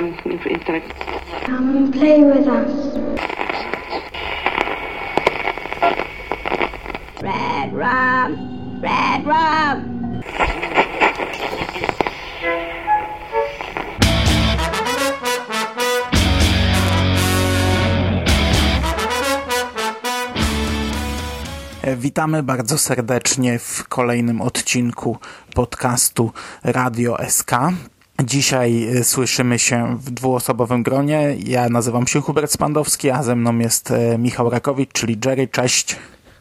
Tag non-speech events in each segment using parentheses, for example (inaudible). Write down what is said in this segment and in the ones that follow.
um, intellect. Come and play with us. Red rum! Red rum! Witamy bardzo serdecznie w kolejnym odcinku podcastu Radio SK. Dzisiaj e, słyszymy się w dwuosobowym gronie. Ja nazywam się Hubert Spandowski, a ze mną jest e, Michał Rakowicz, czyli Jerry. Cześć.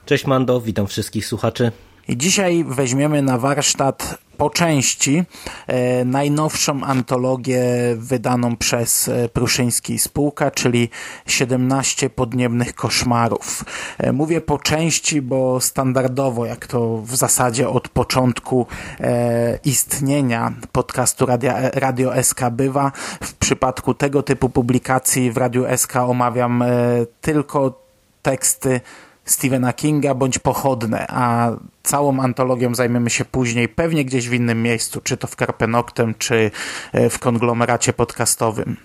Cześć Mando, witam wszystkich słuchaczy. Dzisiaj weźmiemy na warsztat po części e, najnowszą antologię wydaną przez e, Pruszyński Spółka, czyli 17 podniebnych koszmarów. E, mówię po części, bo standardowo, jak to w zasadzie od początku e, istnienia podcastu Radio, Radio SK bywa, w przypadku tego typu publikacji w Radio SK omawiam e, tylko teksty Stephena Kinga bądź pochodne, a całą antologią zajmiemy się później pewnie gdzieś w innym miejscu, czy to w Karpenoktem, czy e, w konglomeracie podcastowym.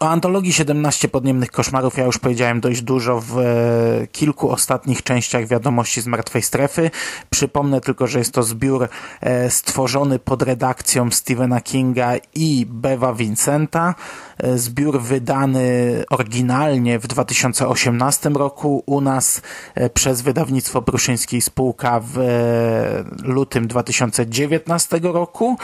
O antologii 17 podniebnych koszmarów ja już powiedziałem dość dużo w e, kilku ostatnich częściach wiadomości z martwej strefy. Przypomnę tylko, że jest to zbiór e, stworzony pod redakcją Stephena Kinga i Bewa Vincenta. E, zbiór wydany oryginalnie w 2018 roku u nas przez wydawnictwo Pruszyńskiej Spółka w lutym 2019 roku.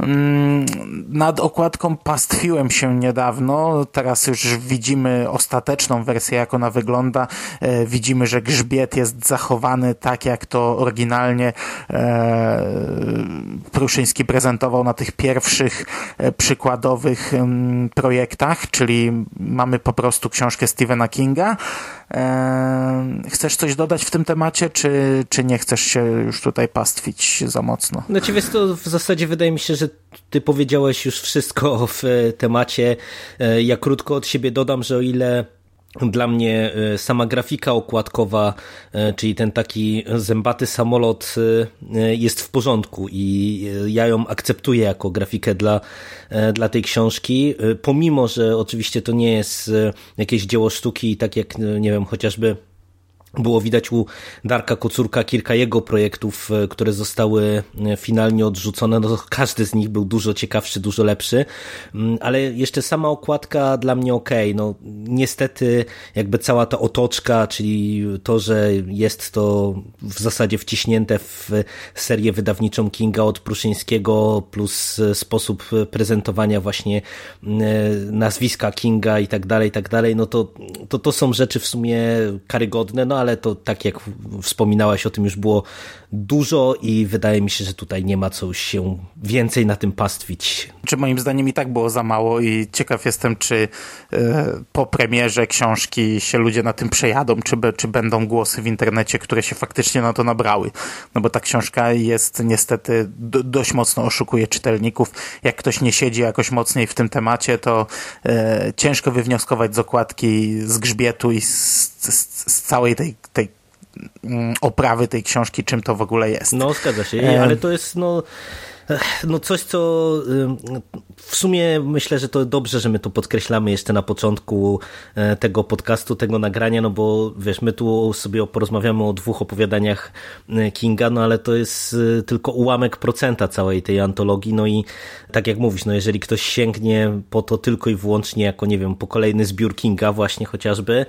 Mm, nad okładką pastwiłem się niedawno teraz już widzimy ostateczną wersję, jak ona wygląda. E, widzimy, że grzbiet jest zachowany tak, jak to oryginalnie e, Pruszyński prezentował na tych pierwszych e, przykładowych projektach, czyli mamy po prostu książkę Stephena Kinga. Chcesz coś dodać w tym temacie, czy, czy nie chcesz się już tutaj pastwić za mocno? Znaczy wiesz to w zasadzie wydaje mi się, że ty powiedziałeś już wszystko w temacie. Ja krótko od siebie dodam, że o ile dla mnie e, sama grafika okładkowa, e, czyli ten taki zębaty samolot e, jest w porządku i ja ją akceptuję jako grafikę dla, dla tej książki, pomimo, że oczywiście to nie jest jakieś dzieło sztuki, tak jak, nie wiem, chociażby było widać u Darka Kocurka kilka jego projektów, e, które zostały e, finalnie odrzucone. No, każdy z nich był dużo ciekawszy, dużo lepszy, mm, ale jeszcze sama okładka dla mnie ok. No, niestety, jakby cała ta otoczka, czyli to, że jest to w zasadzie wciśnięte w serię wydawniczą Kinga od Pruszyńskiego, plus e, sposób prezentowania właśnie nazwiska Kinga i tak dalej, i tak dalej, no to, to, to są rzeczy w sumie karygodne, no ale ale to tak jak wspominałaś o tym już było dużo i wydaje mi się, że tutaj nie ma co się więcej na tym pastwić. Czy moim zdaniem i tak było za mało i ciekaw jestem, czy e, po premierze książki się ludzie na tym przejadą, czy, czy będą głosy w internecie, które się faktycznie na to nabrały. No bo ta książka jest niestety do, dość mocno oszukuje czytelników. Jak ktoś nie siedzi jakoś mocniej w tym temacie, to e, ciężko wywnioskować z okładki, z grzbietu i z, z, z całej tej, tej mm, oprawy tej książki, czym to w ogóle jest. No, zgadza się, ale to jest no no coś, co w sumie myślę, że to dobrze, że my tu podkreślamy jeszcze na początku e, tego podcastu, tego nagrania, no bo wiesz, my tu sobie porozmawiamy o dwóch opowiadaniach e, Kinga, no ale to jest e, tylko ułamek procenta całej tej antologii, no i tak jak mówisz, no jeżeli ktoś sięgnie po to tylko i wyłącznie jako, nie wiem, po kolejny zbiór Kinga właśnie chociażby,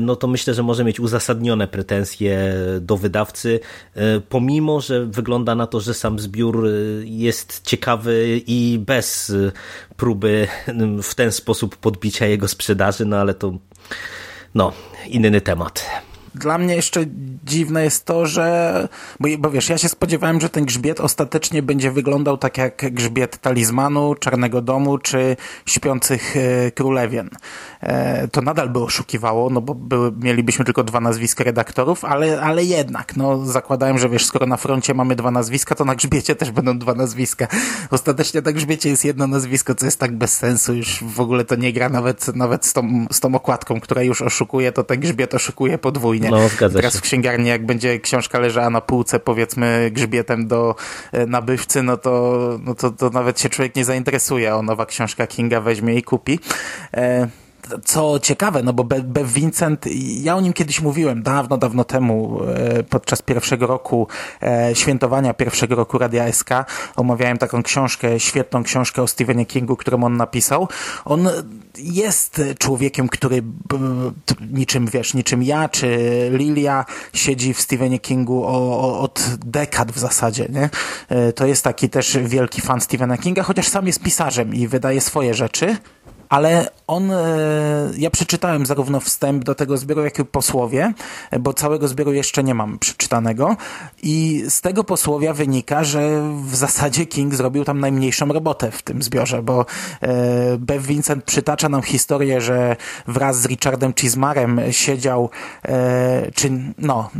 no to myślę, że może mieć uzasadnione pretensje do wydawcy, pomimo, że wygląda na to, że sam zbiór jest ciekawy i bez próby w ten sposób podbicia jego sprzedaży, no ale to no, inny temat. Dla mnie jeszcze dziwne jest to, że, bo, bo wiesz, ja się spodziewałem, że ten grzbiet ostatecznie będzie wyglądał tak jak grzbiet talizmanu, Czarnego Domu czy Śpiących e, Królewien. E, to nadal by oszukiwało, no bo były, mielibyśmy tylko dwa nazwiska redaktorów, ale, ale jednak, no zakładałem, że wiesz, skoro na froncie mamy dwa nazwiska, to na grzbiecie też będą dwa nazwiska. Ostatecznie na grzbiecie jest jedno nazwisko, co jest tak bez sensu, już w ogóle to nie gra nawet, nawet z tą, z tą okładką, która już oszukuje, to ten grzbiet oszukuje podwójnie tradycyjnie. No, zgadza Teraz się. w księgarni, jak będzie książka leżała na półce, powiedzmy, grzbietem do e, nabywcy, no to, no to, to nawet się człowiek nie zainteresuje, o nowa książka Kinga weźmie i kupi. E, co ciekawe, no bo Bev Vincent, ja o nim kiedyś mówiłem, dawno, dawno temu, e, podczas pierwszego roku e, świętowania pierwszego roku Radia SK, omawiałem taką książkę, świetną książkę o Stephenie Kingu, którą on napisał. On jest człowiekiem, który niczym, wiesz, niczym ja, czy Lilia siedzi w Stephenie Kingu od dekad w zasadzie, nie? E, to jest taki też wielki fan Stephena Kinga, chociaż sam jest pisarzem i wydaje swoje rzeczy ale on, e, ja przeczytałem zarówno wstęp do tego zbioru, jak i posłowie, bo całego zbioru jeszcze nie mam przeczytanego i z tego posłowia wynika, że w zasadzie King zrobił tam najmniejszą robotę w tym zbiorze, bo e, Bev Vincent przytacza nam historię, że wraz z Richardem Chismarem siedział, e, czy no,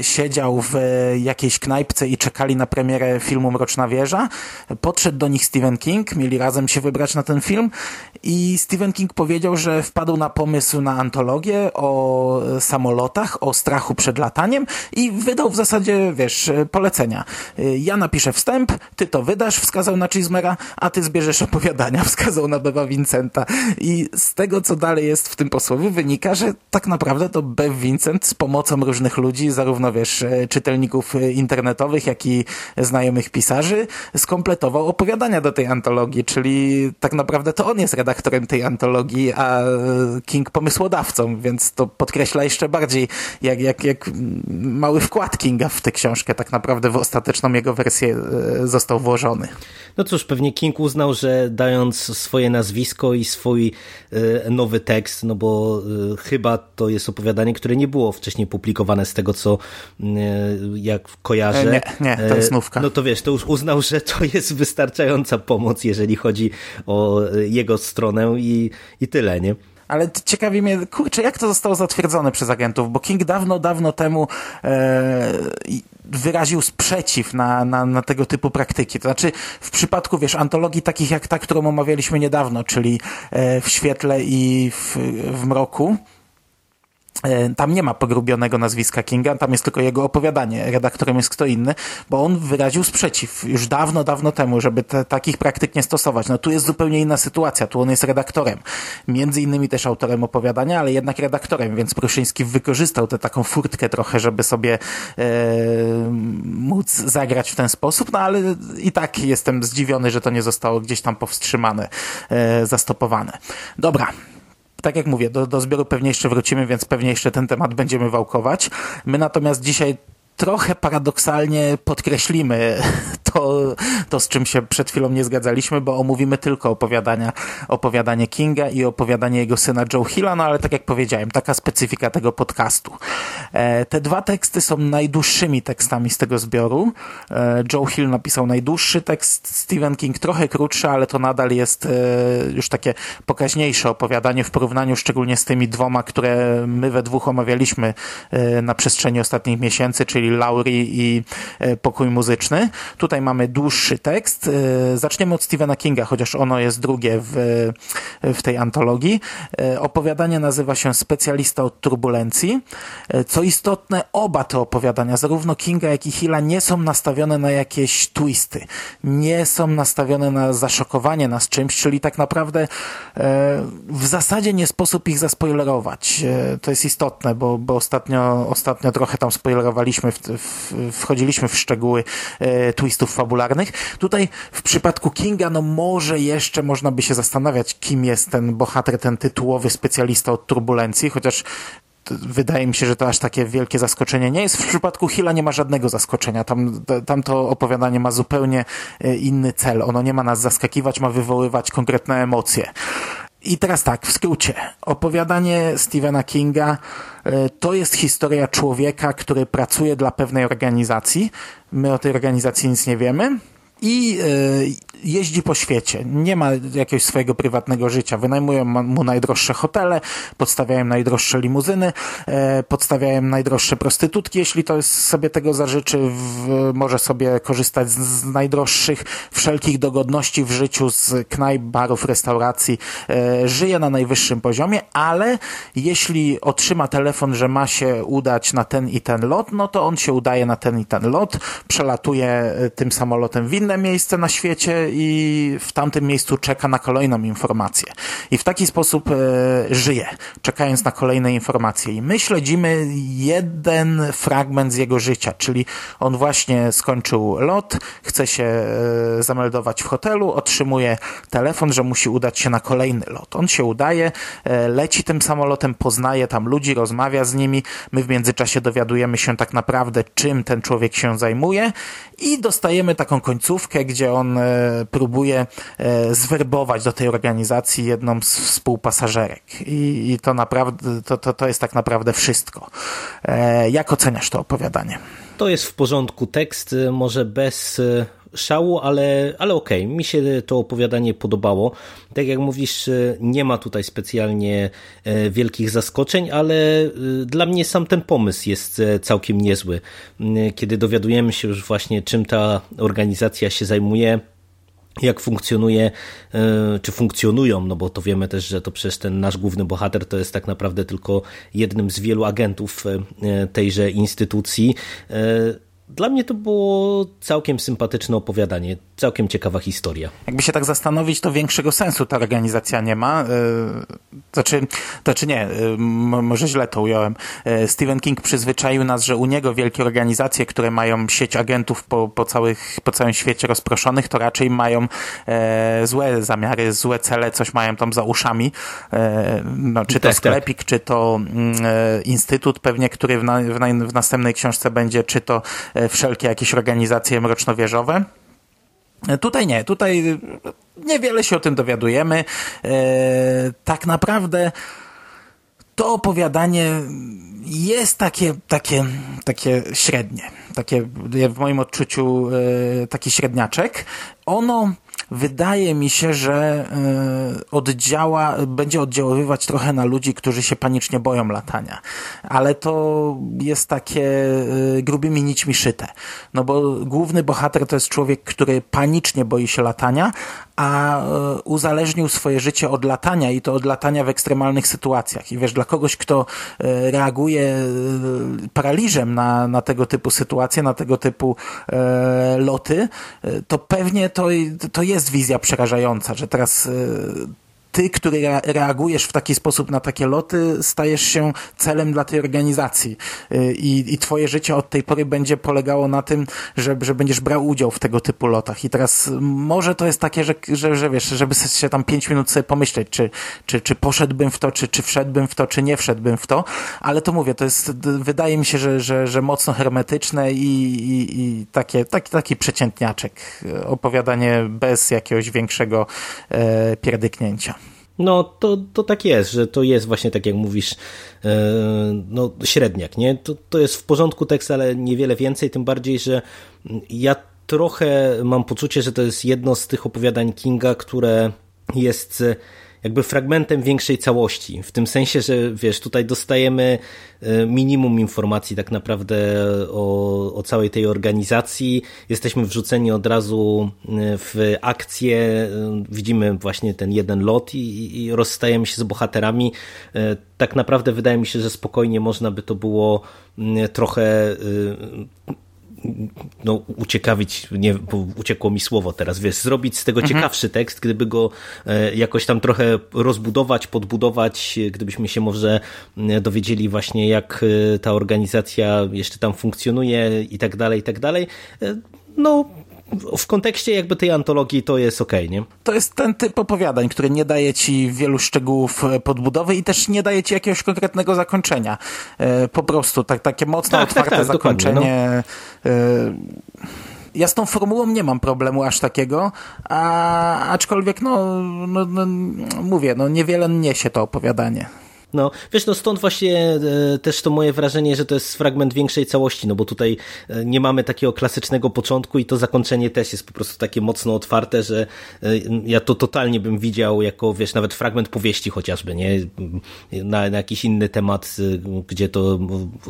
siedział w jakiejś knajpce i czekali na premierę filmu Mroczna Wieża. Podszedł do nich Stephen King, mieli razem się wybrać na ten film i i Stephen King powiedział, że wpadł na pomysł na antologię o samolotach, o strachu przed lataniem i wydał w zasadzie, wiesz, polecenia. Ja napiszę wstęp, ty to wydasz, wskazał na Chismera, a ty zbierzesz opowiadania, (laughs) wskazał na Beba Vincenta. I z tego, co dalej jest w tym posłowie, wynika, że tak naprawdę to Bev Vincent z pomocą różnych ludzi, zarówno, wiesz, czytelników internetowych, jak i znajomych pisarzy, skompletował opowiadania do tej antologii, czyli tak naprawdę to on jest redaktorem autorem tej antologii, a King pomysłodawcą, więc to podkreśla jeszcze bardziej, jak, jak, jak mały wkład Kinga w tę książkę tak naprawdę w ostateczną jego wersję e, został włożony. No cóż, pewnie King uznał, że dając swoje nazwisko i swój e, nowy tekst, no bo e, chyba to jest opowiadanie, które nie było wcześniej publikowane z tego, co jak kojarzę. Nie, nie, to jest nówka. No to wiesz, to już uznał, że to jest wystarczająca pomoc, jeżeli chodzi o jego stronę i, i tyle, nie? Ale ciekawi mnie, kurczę, jak to zostało zatwierdzone przez agentów, bo King dawno, dawno temu e, wyraził sprzeciw na, na, na tego typu praktyki. To znaczy, w przypadku, wiesz, antologii takich jak ta, którą omawialiśmy niedawno, czyli e, w świetle i w, w mroku, tam nie ma pogrubionego nazwiska Kinga, tam jest tylko jego opowiadanie. Redaktorem jest kto inny, bo on wyraził sprzeciw już dawno, dawno temu, żeby te, takich praktyk nie stosować. No tu jest zupełnie inna sytuacja, tu on jest redaktorem. Między innymi też autorem opowiadania, ale jednak redaktorem, więc Pruszyński wykorzystał tę taką furtkę trochę, żeby sobie e, móc zagrać w ten sposób, no ale i tak jestem zdziwiony, że to nie zostało gdzieś tam powstrzymane, e, zastopowane. Dobra, tak jak mówię, do, do zbioru pewnie jeszcze wrócimy, więc pewnie jeszcze ten temat będziemy wałkować. My natomiast dzisiaj trochę paradoksalnie podkreślimy to, to, z czym się przed chwilą nie zgadzaliśmy, bo omówimy tylko opowiadania, opowiadanie Kinga i opowiadanie jego syna Joe Hilla, no ale tak jak powiedziałem, taka specyfika tego podcastu. E, te dwa teksty są najdłuższymi tekstami z tego zbioru. E, Joe Hill napisał najdłuższy tekst, Stephen King trochę krótszy, ale to nadal jest e, już takie pokaźniejsze opowiadanie w porównaniu szczególnie z tymi dwoma, które my we dwóch omawialiśmy na przestrzeni ostatnich miesięcy, czyli Laurie i Pokój Muzyczny. Tutaj mamy dłuższy tekst. E, zaczniemy od Stephena Kinga, chociaż ono jest drugie w, w tej antologii. E, opowiadanie nazywa się Specjalista od turbulencji. Co istotne, oba te opowiadania, zarówno Kinga, jak i Hilla, nie są nastawione na jakieś twisty. Nie są nastawione na zaszokowanie nas czymś, czyli tak naprawdę w zasadzie nie sposób ich zaspoilerować. To jest istotne, bo, bo ostatnio, ostatnio trochę tam spoilerowaliśmy w, w, wchodziliśmy w szczegóły e, twistów fabularnych. Tutaj w przypadku Kinga, no może jeszcze można by się zastanawiać, kim jest ten bohater, ten tytułowy specjalista od turbulencji, chociaż wydaje mi się, że to aż takie wielkie zaskoczenie nie jest. W przypadku Hilla nie ma żadnego zaskoczenia. Tam, tam to opowiadanie ma zupełnie e, inny cel. Ono nie ma nas zaskakiwać, ma wywoływać konkretne emocje. I teraz tak, w skrócie. Opowiadanie Stephena Kinga e, to jest historia człowieka, który pracuje dla pewnej organizacji. My o tej organizacji nic nie wiemy. I jeździ po świecie. Nie ma jakiegoś swojego prywatnego życia. Wynajmują mu najdroższe hotele, podstawiają najdroższe limuzyny, e, podstawiają najdroższe prostytutki, jeśli to jest sobie tego zażyczy, w, może sobie korzystać z, z najdroższych wszelkich dogodności w życiu, z knajp, barów, restauracji. E, żyje na najwyższym poziomie, ale jeśli otrzyma telefon, że ma się udać na ten i ten lot, no to on się udaje na ten i ten lot, przelatuje e, tym samolotem w inne miejsce na świecie i w tamtym miejscu czeka na kolejną informację. I w taki sposób e, żyje, czekając na kolejne informacje. I my śledzimy jeden fragment z jego życia, czyli on właśnie skończył lot, chce się e, zameldować w hotelu, otrzymuje telefon, że musi udać się na kolejny lot. On się udaje, e, leci tym samolotem, poznaje tam ludzi, rozmawia z nimi. My w międzyczasie dowiadujemy się tak naprawdę, czym ten człowiek się zajmuje i dostajemy taką końcówkę, gdzie on e, próbuje e, zwerbować do tej organizacji jedną z współpasażerek. I, i to naprawdę, to, to, to jest tak naprawdę wszystko. E, jak oceniasz to opowiadanie? To jest w porządku tekst, może bez szału, ale, ale okej, okay. mi się to opowiadanie podobało. Tak jak mówisz, nie ma tutaj specjalnie e, wielkich zaskoczeń, ale e, dla mnie sam ten pomysł jest e, całkiem niezły. Kiedy dowiadujemy się już właśnie, czym ta organizacja się zajmuje, jak funkcjonuje, czy funkcjonują, no bo to wiemy też, że to przecież ten nasz główny bohater to jest tak naprawdę tylko jednym z wielu agentów tejże instytucji. Dla mnie to było całkiem sympatyczne opowiadanie, całkiem ciekawa historia. Jakby się tak zastanowić, to większego sensu ta organizacja nie ma. Znaczy, to czy nie, e, może źle to ująłem. E, Stephen King przyzwyczaił nas, że u niego wielkie organizacje, które mają sieć agentów po, po, całych, po całym świecie rozproszonych, to raczej mają złe zamiary, złe cele, coś mają tam za uszami. No, czy to tak, tak. sklepik, tak. czy to mm, instytut pewnie, który w, na, w, na, w następnej książce będzie, czy to wszelkie jakieś organizacje mroczno-wieżowe. Tutaj nie, tutaj niewiele się o tym dowiadujemy. E, tak naprawdę to opowiadanie jest takie, takie, takie średnie, takie w moim odczuciu e, taki średniaczek. Ono wydaje mi się, że e, oddziała, będzie oddziaływać trochę na ludzi, którzy się panicznie boją latania. Ale to jest takie e, grubymi nićmi szyte. No bo główny bohater to jest człowiek, który panicznie boi się latania, a e, uzależnił swoje życie od latania i to od latania w ekstremalnych sytuacjach. I wiesz, dla kogoś, kto reaguje paraliżem na, na tego typu sytuacje, na tego typu loty, to pewnie to, to jest wizja przerażająca, że teraz ty, który reagujesz w taki sposób na takie loty, stajesz się celem dla tej organizacji y, i, i twoje życie od tej pory będzie polegało na tym, że, że będziesz brał udział w tego typu lotach. I teraz może to jest takie, że, że, że wiesz, żeby się tam pięć minut sobie pomyśleć, czy, czy, czy poszedłbym w to, czy, czy wszedłbym w to, czy nie wszedłbym w to, ale to mówię, to jest, wydaje mi się, że, że, że mocno hermetyczne i, i, i takie, taki, taki przeciętniaczek. Opowiadanie bez jakiegoś większego e, pierdyknięcia. No, to, to tak jest, że to jest właśnie tak jak mówisz, e, no średniak, nie? To, to jest w porządku tekst, ale niewiele więcej, tym bardziej, że ja trochę mam poczucie, że to jest jedno z tych opowiadań Kinga, które jest jakby fragmentem większej całości. W tym sensie, że wiesz, tutaj dostajemy e, minimum informacji tak naprawdę o, o całej tej organizacji. Jesteśmy wrzuceni od razu e, w akcję. E, widzimy właśnie ten jeden lot i, i rozstajemy się z bohaterami. Tak naprawdę wydaje mi się, że spokojnie można by to było trochę no, uciekawić, nie, bo uciekło mi słowo teraz, wiesz, zrobić z tego mhm. ciekawszy tekst, gdyby go e, jakoś tam trochę rozbudować, podbudować, gdybyśmy się może e, dowiedzieli właśnie, jak e, ta organizacja jeszcze tam funkcjonuje i tak dalej, i tak dalej. No, w kontekście jakby tej antologii to jest okej, okay, nie? To jest ten typ opowiadań, który nie daje ci wielu szczegółów e, podbudowy i też nie daje ci jakiegoś konkretnego zakończenia. E, po prostu tak, takie mocno tak, tak otwarte tak, tak, zakończenie. No. Ja z tą formułą nie mam problemu aż takiego, a, aczkolwiek no, no, no mówię, no niewiele niesie to opowiadanie. No, wiesz, no stąd właśnie e, też to moje wrażenie, że to jest fragment większej całości, no bo tutaj e, nie mamy takiego klasycznego początku i to zakończenie też jest po prostu takie mocno otwarte, że e, ja to totalnie bym widział jako, wiesz, nawet fragment powieści chociażby, nie? Na, na jakiś inny temat, gdzie to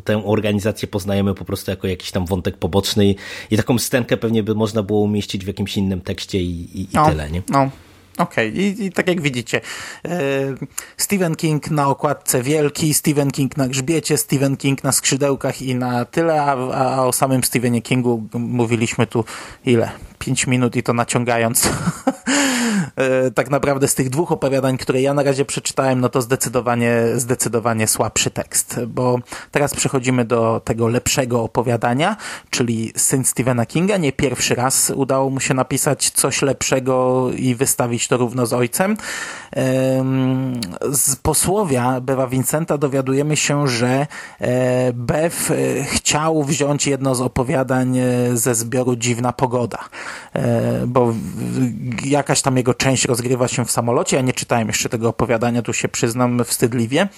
tę organizację poznajemy po prostu jako jakiś tam wątek poboczny i taką scenkę pewnie by można było umieścić w jakimś innym tekście i, i, i no, tyle, nie? No. Okej, okay. I, I, tak jak widzicie, e, Stephen King na okładce wielki, Stephen King na grzbiecie, Stephen King na skrzydełkach i na tyle, a, a o samym Stephenie Kingu mówiliśmy tu ile? Pięć minut i to naciągając. (laughs) E, tak naprawdę z tych dwóch opowiadań, które ja na razie przeczytałem, no to zdecydowanie, zdecydowanie słabszy tekst, bo teraz przechodzimy do tego lepszego opowiadania, czyli Syn Stephena Kinga. Nie pierwszy raz udało mu się napisać coś lepszego i wystawić to równo z ojcem. Z posłowia Bewa Vincenta dowiadujemy się, że e, Bev e, chciał wziąć jedno z opowiadań ze zbioru Dziwna Pogoda, bo jakaś tam jego część rozgrywa się w samolocie. Ja nie czytałem jeszcze tego opowiadania, tu się przyznam wstydliwie.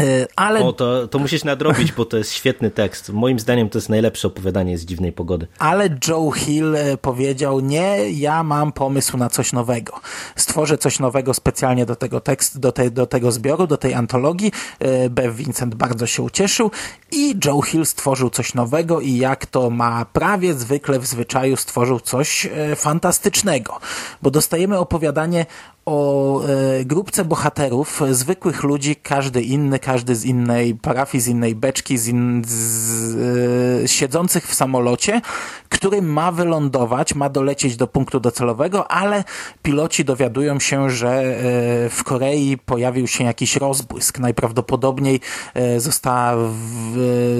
E, ale... O, to, to musisz nadrobić, bo to jest świetny tekst. Moim zdaniem to jest najlepsze opowiadanie z dziwnej pogody. Ale Joe Hill e, powiedział, nie, ja mam pomysł na coś nowego. Stworzę coś nowego specjalnie do tego tekstu, do, te, do tego zbioru, do tej antologii. E, Bev Vincent bardzo się ucieszył i Joe Hill stworzył coś nowego i jak to ma prawie zwykle w zwyczaju stworzył coś fantastycznego. Bo dostajemy opowiadanie o e, grupce bohaterów, zwykłych ludzi, każdy inny, każdy z innej parafii, z innej beczki, z, in, z e, siedzących w samolocie, który ma wylądować, ma dolecieć do punktu docelowego, ale piloci dowiadują się, że e, w Korei pojawił się jakiś rozbłysk. Najprawdopodobniej e, została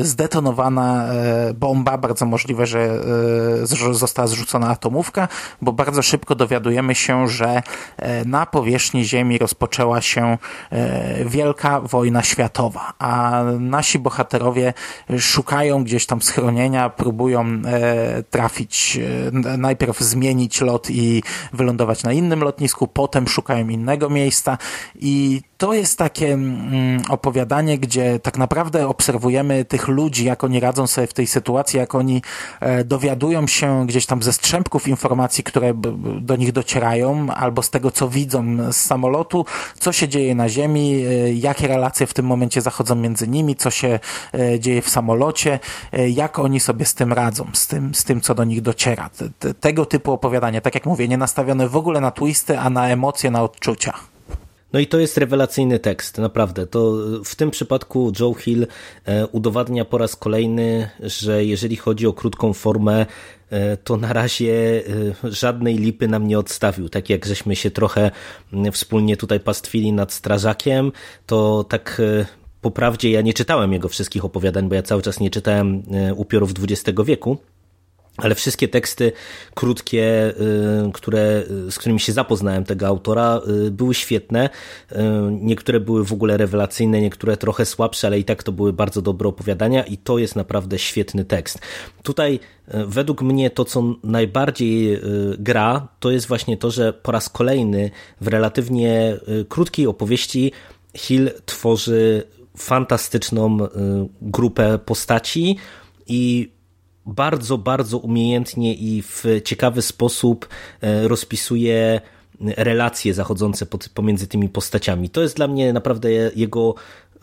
zdetonowana e, bomba, bardzo możliwe, że e, została zrzucona atomówka, bo bardzo szybko dowiadujemy się, że e, na powierzchni Ziemi rozpoczęła się e, wielka wojna światowa, a nasi bohaterowie szukają gdzieś tam schronienia, próbują e, trafić, e, najpierw zmienić lot i wylądować na innym lotnisku, potem szukają innego miejsca i to jest takie mm, opowiadanie, gdzie tak naprawdę obserwujemy tych ludzi, jak oni radzą sobie w tej sytuacji, jak oni e, dowiadują się gdzieś tam ze strzępków informacji, które do nich docierają, albo z tego, co widzą z samolotu, co się dzieje na ziemi, e, jakie relacje w tym momencie zachodzą między nimi, co się e, dzieje w samolocie, jak oni sobie z tym radzą, z tym, z tym co do nich dociera. Tego typu opowiadanie, tak jak mówię, nie nastawione w ogóle na twisty, a na emocje, na odczucia. No i to jest rewelacyjny tekst, naprawdę. To w tym przypadku Joe Hill e, udowadnia po raz kolejny, że jeżeli chodzi o krótką formę, e, to na razie e, żadnej lipy nam nie odstawił. Tak jak żeśmy się trochę wspólnie tutaj pastwili nad Strażakiem, to tak po prawdzie ja nie czytałem jego wszystkich opowiadań, bo ja cały czas nie czytałem upiorów XX wieku, ale wszystkie teksty krótkie, y, które, z którymi się zapoznałem tego autora, y, były świetne. Y, niektóre były w ogóle rewelacyjne, niektóre trochę słabsze, ale i tak to były bardzo dobre opowiadania i to jest naprawdę świetny tekst. Tutaj według mnie to, co najbardziej gra, to jest właśnie to, że po raz kolejny w relatywnie krótkiej opowieści Hill tworzy fantastyczną grupę postaci i bardzo, bardzo umiejętnie i w ciekawy sposób e, rozpisuje relacje zachodzące pomiędzy tymi postaciami. To jest dla mnie naprawdę jego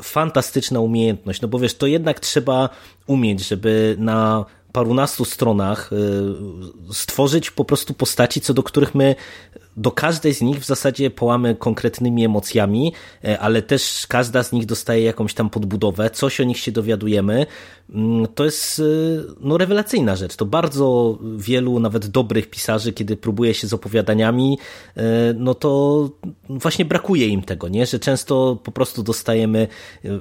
fantastyczna umiejętność, no bo wiesz, to jednak trzeba umieć, żeby na parunastu stronach e, stworzyć po prostu postaci, co do których my do każdej z nich w zasadzie połamy konkretnymi emocjami, e, ale też każda z nich dostaje jakąś tam podbudowę, coś o nich się dowiadujemy. Mm, to jest e, no, rewelacyjna rzecz. To bardzo wielu, nawet dobrych pisarzy, kiedy próbuje się z opowiadaniami, e, no to właśnie brakuje im tego, nie? że często po prostu dostajemy,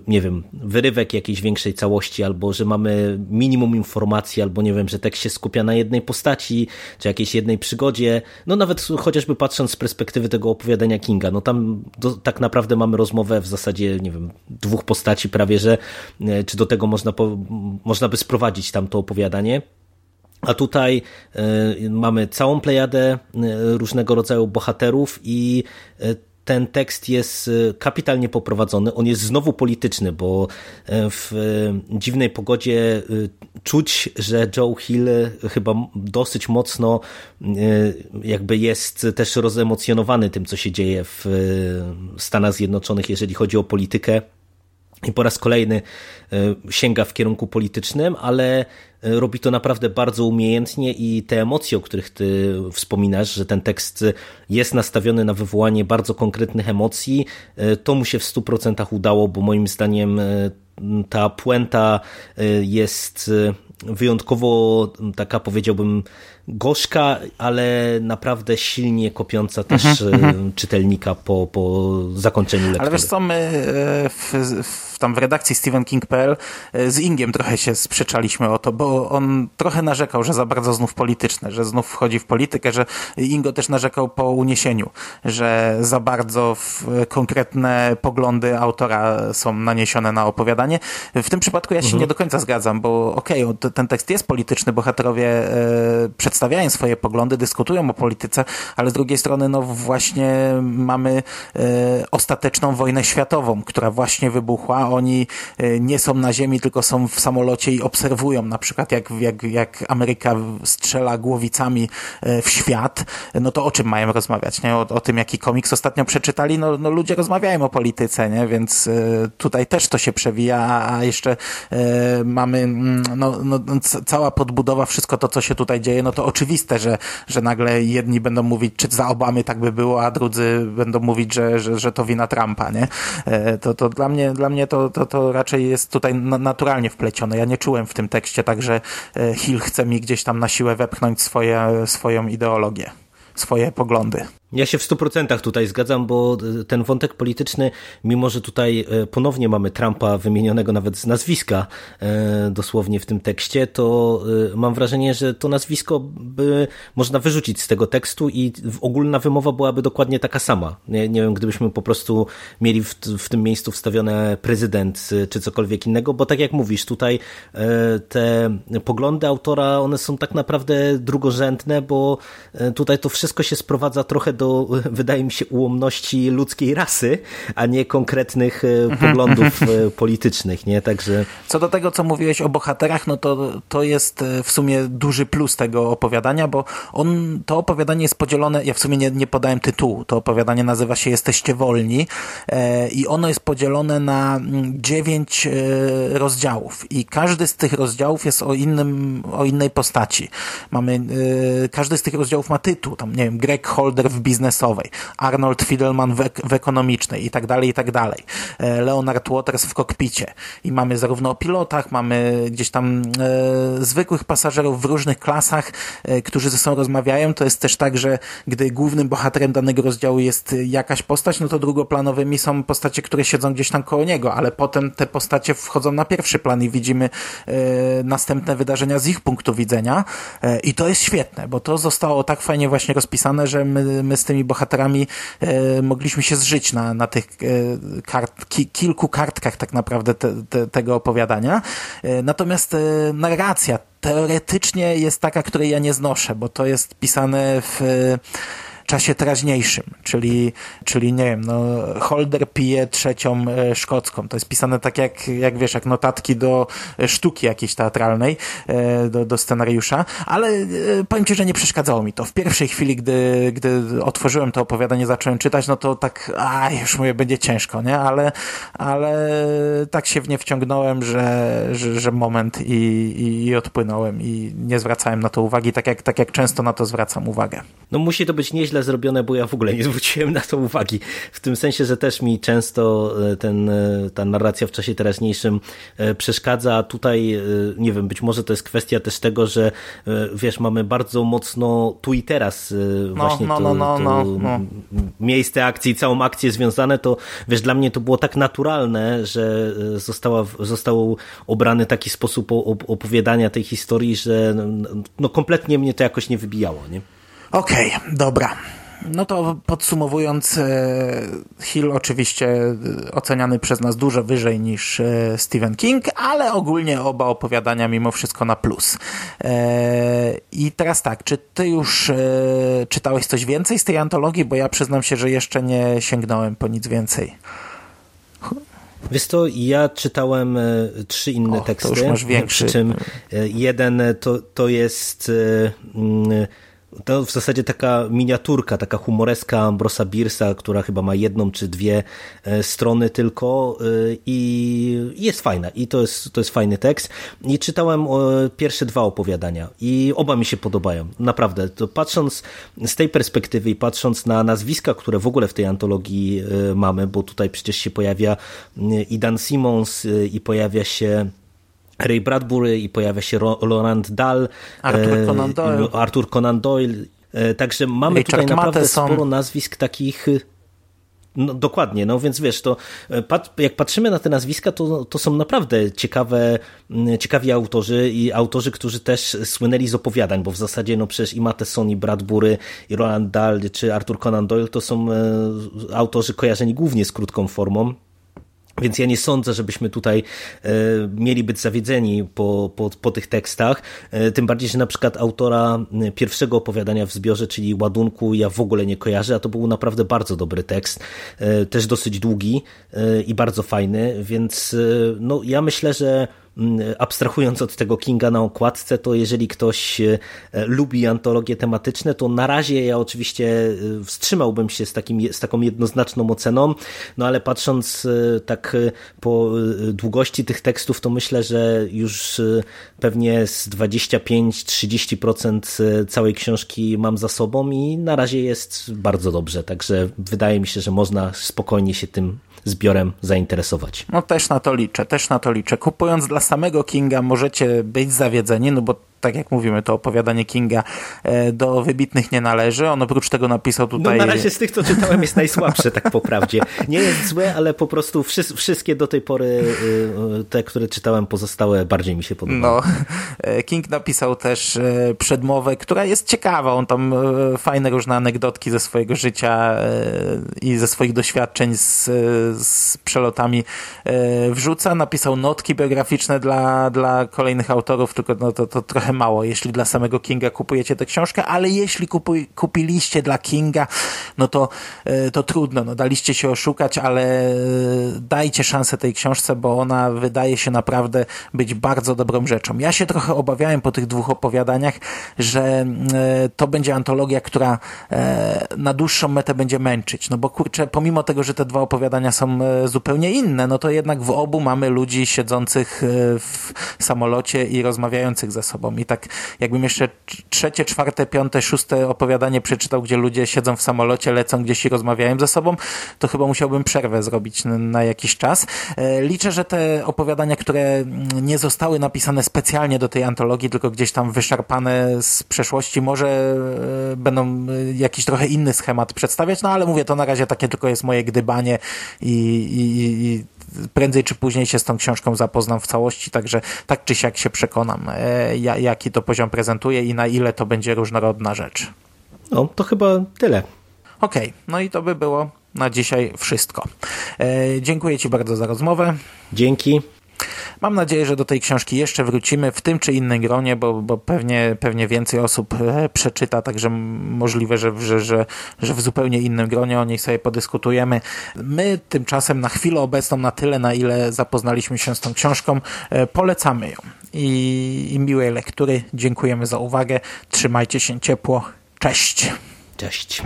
nie wiem, wyrywek jakiejś większej całości, albo że mamy minimum informacji, albo nie wiem, że tekst się skupia na jednej postaci, czy jakiejś jednej przygodzie. No nawet chociażby patrząc z perspektywy tego opowiadania Kinga, no tam do, tak naprawdę mamy rozmowę w zasadzie, nie wiem, dwóch postaci prawie, że e, czy do tego można, po, można by sprowadzić tam to opowiadanie. A tutaj y, mamy całą plejadę y, różnego rodzaju bohaterów i ten tekst jest kapitalnie poprowadzony. On jest znowu polityczny, bo w dziwnej pogodzie czuć, że Joe Hill chyba dosyć mocno jakby jest też rozemocjonowany tym, co się dzieje w Stanach Zjednoczonych, jeżeli chodzi o politykę i po raz kolejny e, sięga w kierunku politycznym, ale e, robi to naprawdę bardzo umiejętnie i te emocje, o których ty wspominasz, że ten tekst jest nastawiony na wywołanie bardzo konkretnych emocji, e, to mu się w 100% udało, bo moim zdaniem ta puenta jest wyjątkowo taka powiedziałbym gorzka, ale naprawdę silnie kopiąca też mhm, mhm. czytelnika po, po zakończeniu lektury. Ale wiesz co, my w, w tam w redakcji StephenKing.pl e, z Ingiem trochę się sprzeczaliśmy o to, bo on trochę narzekał, że za bardzo znów polityczne, że znów wchodzi w politykę, że Ingo też narzekał po uniesieniu, że za bardzo konkretne poglądy autora są naniesione na opowiadanie. W tym przypadku ja się mhm. nie do końca zgadzam, bo okej, okay, ten tekst jest polityczny, bohaterowie e, przedstawiają swoje poglądy, dyskutują o polityce, ale z drugiej strony no właśnie mamy e, ostateczną wojnę światową, która właśnie wybuchła oni e, nie są na ziemi, tylko są w samolocie i obserwują na przykład jak, jak, jak Ameryka strzela głowicami e, w świat, no to o czym mają rozmawiać, nie? O, o tym, jaki komiks ostatnio przeczytali, no, no ludzie rozmawiają o polityce, nie? Więc tutaj też to się przewija, a jeszcze mamy mm, no, no, cała podbudowa, wszystko to, co się tutaj dzieje, no to oczywiste, że, że nagle jedni będą mówić, czy za Obamy tak by było, a drudzy będą mówić, że, że, że to wina Trumpa, nie? To, to dla mnie, dla mnie to to, to, raczej jest tutaj naturalnie wplecione. Ja nie czułem w tym tekście tak, że e, Hill chce mi gdzieś tam na siłę wepchnąć swoje, swoją ideologię, swoje poglądy. Ja się w stu procentach tutaj zgadzam, bo e, ten wątek polityczny, mimo że tutaj e, ponownie mamy Trumpa wymienionego nawet z nazwiska e, dosłownie w tym tekście, to mam wrażenie, że to nazwisko by można wyrzucić z tego tekstu i ogólna wymowa byłaby dokładnie taka sama. Nie, nie wiem, gdybyśmy po prostu mieli w, w tym miejscu wstawione prezydent czy cokolwiek innego, bo tak jak mówisz, tutaj te poglądy autora, one są tak naprawdę drugorzędne, bo tutaj to wszystko się sprowadza trochę do, wydaje mi się, ułomności ludzkiej rasy, a nie konkretnych e, poglądów e, (laughs) politycznych, nie? Także... Co do tego, co mówiłeś o bohaterach, no to, to jest e, w sumie duży plus tego opowiadania, bo on, to opowiadanie jest podzielone, ja w sumie nie, nie podałem tytułu, to opowiadanie nazywa się Jesteście wolni e, i ono jest podzielone na mm, dziewięć e, rozdziałów i każdy z tych rozdziałów jest o innym, o innej postaci. Mamy, e, każdy z tych rozdziałów ma tytuł, tam nie wiem, Greg Holder w biznesowej, Arnold Fidelman w, w ekonomicznej i tak dalej, i tak dalej. E, Leonard Waters w kokpicie. I mamy zarówno o pilotach, mamy gdzieś tam e, zwykłych pasażerów w różnych klasach, e, którzy ze sobą rozmawiają. To jest też tak, że gdy głównym bohaterem danego rozdziału jest jakaś postać, no to drugoplanowymi są postacie, które siedzą gdzieś tam koło niego, ale potem te postacie wchodzą na pierwszy plan i widzimy e, następne wydarzenia z ich punktu widzenia. E, I to jest świetne, bo to zostało tak fajnie właśnie rozpisane, że my, my z tymi bohaterami e, mogliśmy się zżyć na, na tych e, kart, ki, kilku kartkach tak naprawdę te, te, tego opowiadania. E, natomiast e, narracja teoretycznie jest taka, której ja nie znoszę, bo to jest pisane w czasie teraźniejszym, czyli, czyli nie wiem, no, Holder pije trzecią e, szkocką. To jest pisane tak jak, jak wiesz, jak notatki do e, sztuki jakiejś teatralnej, e, do, do scenariusza, ale powiem ci, że nie przeszkadzało mi to. W pierwszej chwili, gdy, gdy otworzyłem to opowiadanie, zacząłem czytać, no to tak, a już mówię, będzie ciężko, nie? Ale, ale tak się w nie wciągnąłem, że, że, że moment i, i, i odpłynąłem i nie zwracałem na to uwagi, tak jak, tak jak często na to zwracam uwagę. No musi to być nieźle źle zrobione, bo ja w ogóle nie zwróciłem na to uwagi. W tym sensie, że też mi często e, ten, e, ta narracja w czasie teraźniejszym e, przeszkadza, a tutaj, nie wiem, być może to jest kwestia też tego, że wiesz, mamy bardzo mocno tu i teraz no, właśnie no, to, no, no, to no, miejsce akcji, całą akcję związane, to wiesz, dla mnie to było tak naturalne, że została, został obrany taki sposób opowiadania tej historii, że no, kompletnie mnie to jakoś nie wybijało, nie? Okej, okay, dobra. no to podsumowując, Hill oczywiście oceniany przez nas dużo wyżej niż Stephen King, ale ogólnie oba opowiadania mimo wszystko na plus. I teraz tak, czy ty już czytałeś coś więcej z tej antologii? Bo ja przyznam się, że jeszcze nie sięgnąłem po nic więcej. Wiesz to, ja czytałem e, trzy inne o, teksty. To już masz większy. Przy czym e, jeden to, to jest e, mm, to w zasadzie taka miniaturka, taka humoreska Ambrosa Birsa, która chyba ma jedną czy dwie e, strony tylko e, i jest fajna. I to jest, to jest fajny tekst. I czytałem pierwsze dwa opowiadania i oba mi się podobają. Naprawdę. To patrząc z tej perspektywy i patrząc na nazwiska, które w ogóle w tej antologii e, mamy, bo tutaj przecież się pojawia i Dan Simmons i pojawia się Ray Bradbury i pojawia się Laurent Dahl, Arthur Conan Doyle. Arthur Conan Doyle. E, także mamy Richard tutaj naprawdę sporo nazwisk takich e, no, dokładnie, no więc wiesz, to e, jak patrzymy na te nazwiska, to, to są naprawdę ciekawe, ciekawi autorzy i autorzy, którzy też słynęli z opowiadań, bo w zasadzie no przecież i Matheson, i Bradbury, i Roland Dahl, czy Arthur Conan Doyle to są autorzy kojarzeni głównie z krótką formą. Więc ja nie sądzę, żebyśmy tutaj e, mieli być zawiedzeni po, po, po tych tekstach. E, tym bardziej, że na przykład autora pierwszego opowiadania w zbiorze, czyli ładunku, ja w ogóle nie kojarzę, a to był naprawdę bardzo dobry tekst. E, też dosyć długi i bardzo fajny, więc no, ja myślę, że abstrahując od tego Kinga na okładce, to jeżeli ktoś e, lubi antologie tematyczne, to na razie ja oczywiście e, wstrzymałbym się z, takim, z taką jednoznaczną oceną, no ale patrząc e, tak po długości tych tekstów, to myślę, że już pewnie z 25-30% całej książki mam za sobą i na razie jest bardzo dobrze, także wydaje mi się, że można spokojnie się tym zbiorem zainteresować. No też na to liczę, też na to liczę. Kupując dla samego Kinga możecie być zawiedzeni, no bo tak jak mówimy, to opowiadanie Kinga e, do wybitnych nie należy. On oprócz tego napisał tutaj... No na razie z tych, co czytałem, jest najsłabsze, tak po prawdzie. Nie jest złe, ale po prostu wszystkie do tej pory, e, te, które czytałem, pozostałe bardziej mi się podobały. No, e, King napisał też przedmowę, która jest ciekawa. On tam fajne różne anegdotki ze swojego życia i ze swoich doświadczeń z, z przelotami wrzuca. Napisał notki biograficzne dla, dla kolejnych autorów, tylko no, to, to trochę trochę mało, jeśli dla samego Kinga kupujecie tę książkę, ale jeśli kupuj, kupiliście dla Kinga, no to, e, to trudno, no daliście się oszukać, ale e, dajcie szansę tej książce, bo ona wydaje się naprawdę być bardzo dobrą rzeczą. Ja się trochę obawiałem po tych dwóch opowiadaniach, że e, to będzie antologia, która na dłuższą metę będzie męczyć, no bo kurczę, pomimo tego, że te dwa opowiadania są zupełnie inne, no to jednak w obu mamy ludzi siedzących w samolocie i rozmawiających ze sobą i tak jakbym jeszcze trzecie, czwarte, piąte, szóste opowiadanie przeczytał, gdzie ludzie siedzą w samolocie, lecą gdzieś i rozmawiają ze sobą, to chyba musiałbym przerwę zrobić na jakiś czas. E, liczę, że te opowiadania, które nie zostały napisane specjalnie do tej antologii, tylko gdzieś tam wyszarpane z przeszłości, może e, będą jakiś trochę inny schemat przedstawiać, no ale mówię, to na razie takie tylko jest moje gdybanie i, i, i prędzej czy później się z tą książką zapoznam w całości, także tak czy siak się przekonam, e, jaki to poziom prezentuje i na ile to będzie różnorodna rzecz. No, to chyba tyle. Okej, okay, no i to by było na dzisiaj wszystko. E, dziękuję Ci bardzo za rozmowę. Dzięki. Mam nadzieję, że do tej książki jeszcze wrócimy w tym czy innym gronie, bo, bo pewnie, pewnie więcej osób e, przeczyta, także możliwe, że, że, że, że w zupełnie innym gronie o niej sobie podyskutujemy. My tymczasem na chwilę obecną, na tyle, na ile zapoznaliśmy się z tą książką, e, polecamy ją. I, i miłej lektury. Dziękujemy za uwagę. Trzymajcie się ciepło. Cześć. Cześć.